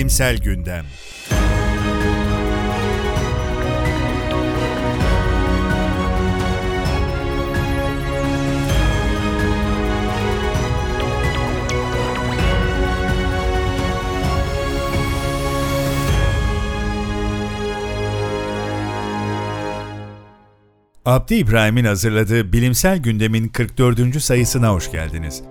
Bilimsel Gündem Abdi İbrahim'in hazırladığı Bilimsel Gündem'in 44. sayısına hoş geldiniz.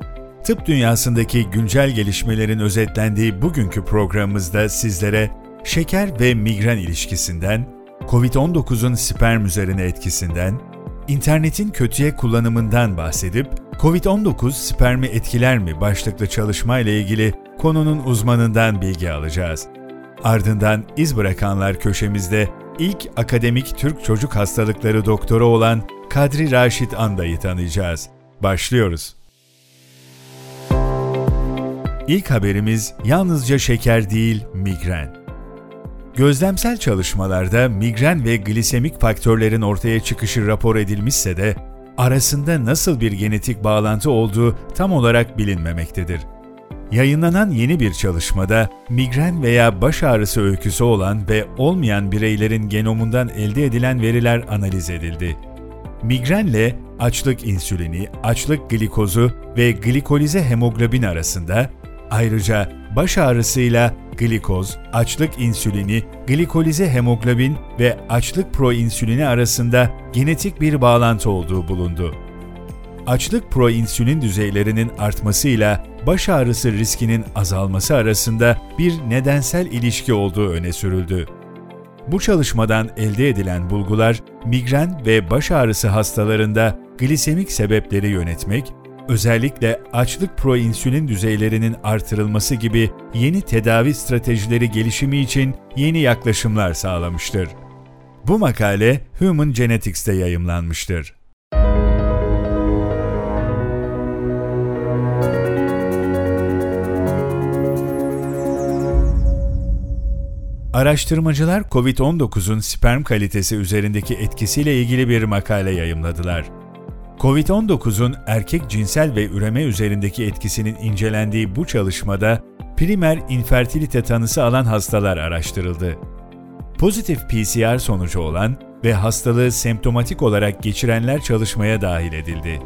Tıp dünyasındaki güncel gelişmelerin özetlendiği bugünkü programımızda sizlere şeker ve migren ilişkisinden, COVID-19'un sperm üzerine etkisinden, internetin kötüye kullanımından bahsedip COVID-19 spermi etkiler mi başlıklı çalışma ile ilgili konunun uzmanından bilgi alacağız. Ardından iz bırakanlar köşemizde ilk akademik Türk çocuk hastalıkları doktoru olan Kadri Raşit Anda'yı tanıyacağız. Başlıyoruz. İlk haberimiz yalnızca şeker değil, migren. Gözlemsel çalışmalarda migren ve glisemik faktörlerin ortaya çıkışı rapor edilmişse de arasında nasıl bir genetik bağlantı olduğu tam olarak bilinmemektedir. Yayınlanan yeni bir çalışmada migren veya baş ağrısı öyküsü olan ve olmayan bireylerin genomundan elde edilen veriler analiz edildi. Migrenle açlık insülini, açlık glikozu ve glikolize hemoglobin arasında, ayrıca baş ağrısıyla glikoz, açlık insülini, glikolize hemoglobin ve açlık proinsülini arasında genetik bir bağlantı olduğu bulundu. Açlık proinsülin düzeylerinin artmasıyla baş ağrısı riskinin azalması arasında bir nedensel ilişki olduğu öne sürüldü. Bu çalışmadan elde edilen bulgular, migren ve baş ağrısı hastalarında glisemik sebepleri yönetmek, özellikle açlık proinsülin düzeylerinin artırılması gibi yeni tedavi stratejileri gelişimi için yeni yaklaşımlar sağlamıştır. Bu makale Human Genetics'te yayımlanmıştır. Araştırmacılar COVID-19'un sperm kalitesi üzerindeki etkisiyle ilgili bir makale yayımladılar. COVID-19'un erkek cinsel ve üreme üzerindeki etkisinin incelendiği bu çalışmada primer infertilite tanısı alan hastalar araştırıldı. Pozitif PCR sonucu olan ve hastalığı semptomatik olarak geçirenler çalışmaya dahil edildi.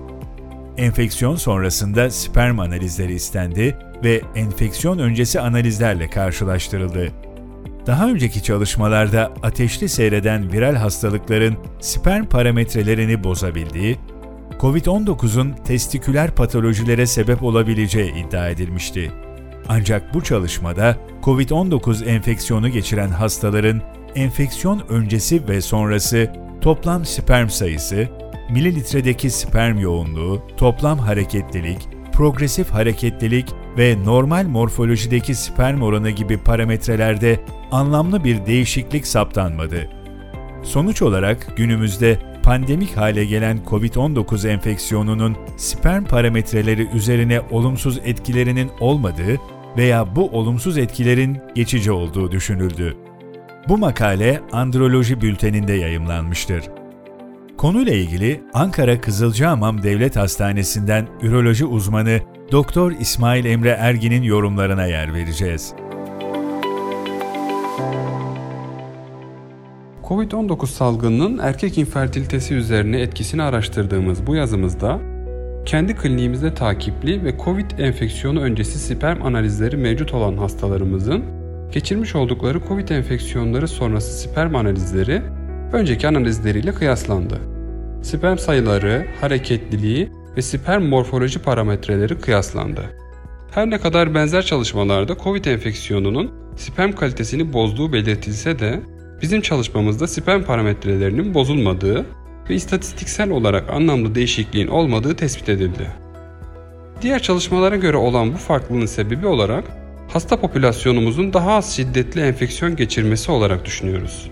Enfeksiyon sonrasında sperm analizleri istendi ve enfeksiyon öncesi analizlerle karşılaştırıldı. Daha önceki çalışmalarda ateşli seyreden viral hastalıkların sperm parametrelerini bozabildiği, COVID-19'un testiküler patolojilere sebep olabileceği iddia edilmişti. Ancak bu çalışmada COVID-19 enfeksiyonu geçiren hastaların enfeksiyon öncesi ve sonrası toplam sperm sayısı, mililitredeki sperm yoğunluğu, toplam hareketlilik, progresif hareketlilik ve normal morfolojideki sperm oranı gibi parametrelerde anlamlı bir değişiklik saptanmadı. Sonuç olarak günümüzde pandemik hale gelen COVID-19 enfeksiyonunun sperm parametreleri üzerine olumsuz etkilerinin olmadığı veya bu olumsuz etkilerin geçici olduğu düşünüldü. Bu makale Androloji Bülteni'nde yayımlanmıştır. Konuyla ilgili Ankara Kızılcahamam Devlet Hastanesi'nden üroloji uzmanı Doktor İsmail Emre Ergin'in yorumlarına yer vereceğiz. Covid-19 salgınının erkek infertilitesi üzerine etkisini araştırdığımız bu yazımızda kendi kliniğimizde takipli ve Covid enfeksiyonu öncesi sperm analizleri mevcut olan hastalarımızın geçirmiş oldukları Covid enfeksiyonları sonrası sperm analizleri önceki analizleriyle kıyaslandı. Sperm sayıları, hareketliliği ve sperm morfoloji parametreleri kıyaslandı. Her ne kadar benzer çalışmalarda COVID enfeksiyonunun sperm kalitesini bozduğu belirtilse de bizim çalışmamızda sperm parametrelerinin bozulmadığı ve istatistiksel olarak anlamlı değişikliğin olmadığı tespit edildi. Diğer çalışmalara göre olan bu farklılığın sebebi olarak hasta popülasyonumuzun daha az şiddetli enfeksiyon geçirmesi olarak düşünüyoruz.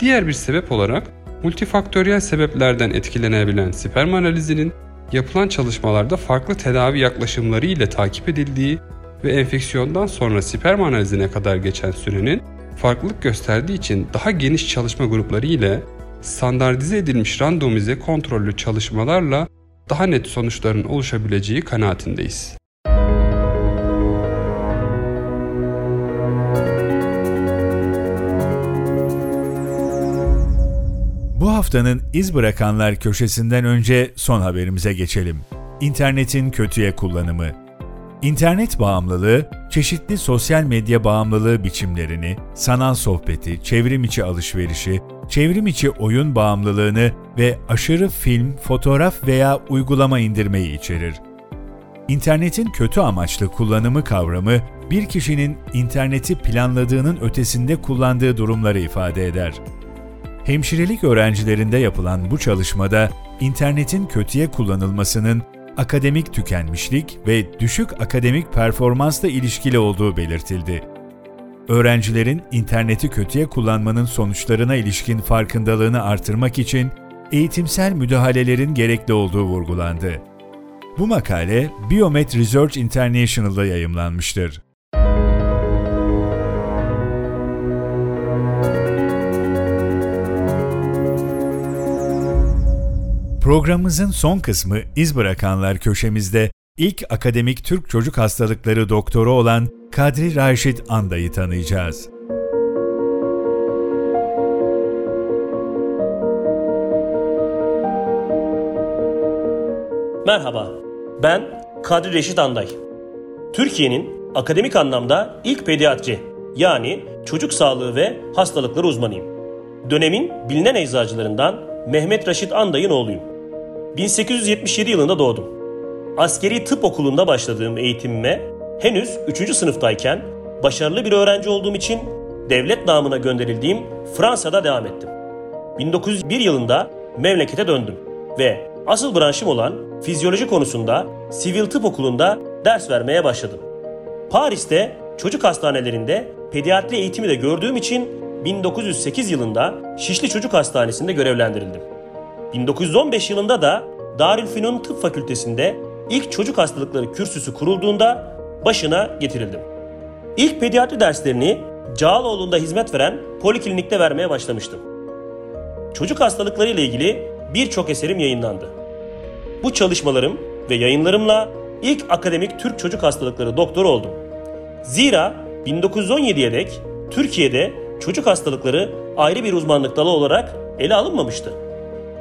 Diğer bir sebep olarak multifaktöriyel sebeplerden etkilenebilen sperm analizinin yapılan çalışmalarda farklı tedavi yaklaşımları ile takip edildiği ve enfeksiyondan sonra sperm analizine kadar geçen sürenin farklılık gösterdiği için daha geniş çalışma grupları ile standartize edilmiş randomize kontrollü çalışmalarla daha net sonuçların oluşabileceği kanaatindeyiz. Bu haftanın iz bırakanlar köşesinden önce son haberimize geçelim. İnternetin kötüye kullanımı İnternet bağımlılığı, çeşitli sosyal medya bağımlılığı biçimlerini, sanal sohbeti, çevrim içi alışverişi, çevrim içi oyun bağımlılığını ve aşırı film, fotoğraf veya uygulama indirmeyi içerir. İnternetin kötü amaçlı kullanımı kavramı, bir kişinin interneti planladığının ötesinde kullandığı durumları ifade eder. Hemşirelik öğrencilerinde yapılan bu çalışmada internetin kötüye kullanılmasının akademik tükenmişlik ve düşük akademik performansla ilişkili olduğu belirtildi. Öğrencilerin interneti kötüye kullanmanın sonuçlarına ilişkin farkındalığını artırmak için eğitimsel müdahalelerin gerekli olduğu vurgulandı. Bu makale Biomed Research International'da yayımlanmıştır. Programımızın son kısmı iz bırakanlar köşemizde ilk akademik Türk çocuk hastalıkları doktoru olan Kadri Raşit Anda'yı tanıyacağız. Merhaba, ben Kadri Reşit Anday. Türkiye'nin akademik anlamda ilk pediatri yani çocuk sağlığı ve hastalıkları uzmanıyım. Dönemin bilinen eczacılarından Mehmet Raşit Anday'ın oğluyum. 1877 yılında doğdum. Askeri tıp okulunda başladığım eğitimime henüz 3. sınıftayken başarılı bir öğrenci olduğum için devlet namına gönderildiğim Fransa'da devam ettim. 1901 yılında memlekete döndüm ve asıl branşım olan fizyoloji konusunda sivil tıp okulunda ders vermeye başladım. Paris'te çocuk hastanelerinde pediatri eğitimi de gördüğüm için 1908 yılında Şişli Çocuk Hastanesi'nde görevlendirildim. 1915 yılında da Darülfünun Tıp Fakültesi'nde ilk çocuk hastalıkları kürsüsü kurulduğunda başına getirildim. İlk pediatri derslerini Cağaloğlu'nda hizmet veren poliklinikte vermeye başlamıştım. Çocuk hastalıkları ile ilgili birçok eserim yayınlandı. Bu çalışmalarım ve yayınlarımla ilk akademik Türk çocuk hastalıkları doktoru oldum. Zira 1917'ye dek Türkiye'de çocuk hastalıkları ayrı bir uzmanlık dalı olarak ele alınmamıştı.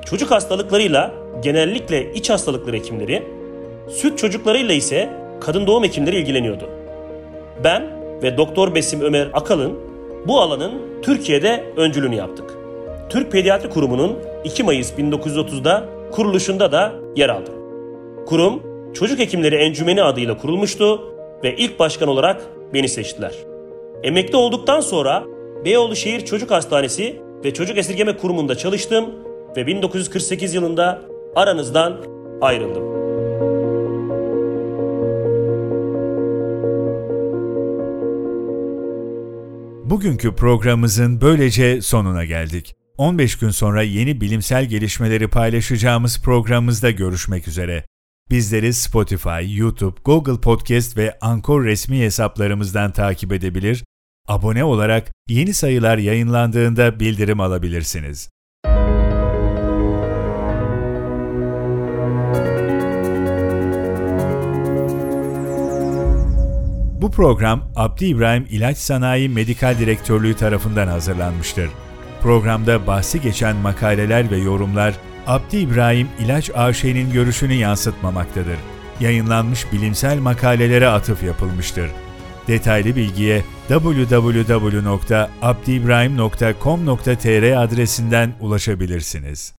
Çocuk hastalıklarıyla genellikle iç hastalıkları hekimleri, süt çocuklarıyla ise kadın doğum hekimleri ilgileniyordu. Ben ve Doktor Besim Ömer Akalın bu alanın Türkiye'de öncülüğünü yaptık. Türk Pediatri Kurumu'nun 2 Mayıs 1930'da kuruluşunda da yer aldı. Kurum Çocuk Hekimleri Encümeni adıyla kurulmuştu ve ilk başkan olarak beni seçtiler. Emekli olduktan sonra Beyoğlu Şehir Çocuk Hastanesi ve Çocuk Esirgeme Kurumu'nda çalıştım ve 1948 yılında aranızdan ayrıldım. Bugünkü programımızın böylece sonuna geldik. 15 gün sonra yeni bilimsel gelişmeleri paylaşacağımız programımızda görüşmek üzere. Bizleri Spotify, YouTube, Google Podcast ve Anchor resmi hesaplarımızdan takip edebilir, abone olarak yeni sayılar yayınlandığında bildirim alabilirsiniz. Bu program Abdi İbrahim İlaç Sanayi Medikal Direktörlüğü tarafından hazırlanmıştır. Programda bahsi geçen makaleler ve yorumlar Abdi İbrahim İlaç AŞ'nin görüşünü yansıtmamaktadır. Yayınlanmış bilimsel makalelere atıf yapılmıştır. Detaylı bilgiye www.abdiibrahim.com.tr adresinden ulaşabilirsiniz.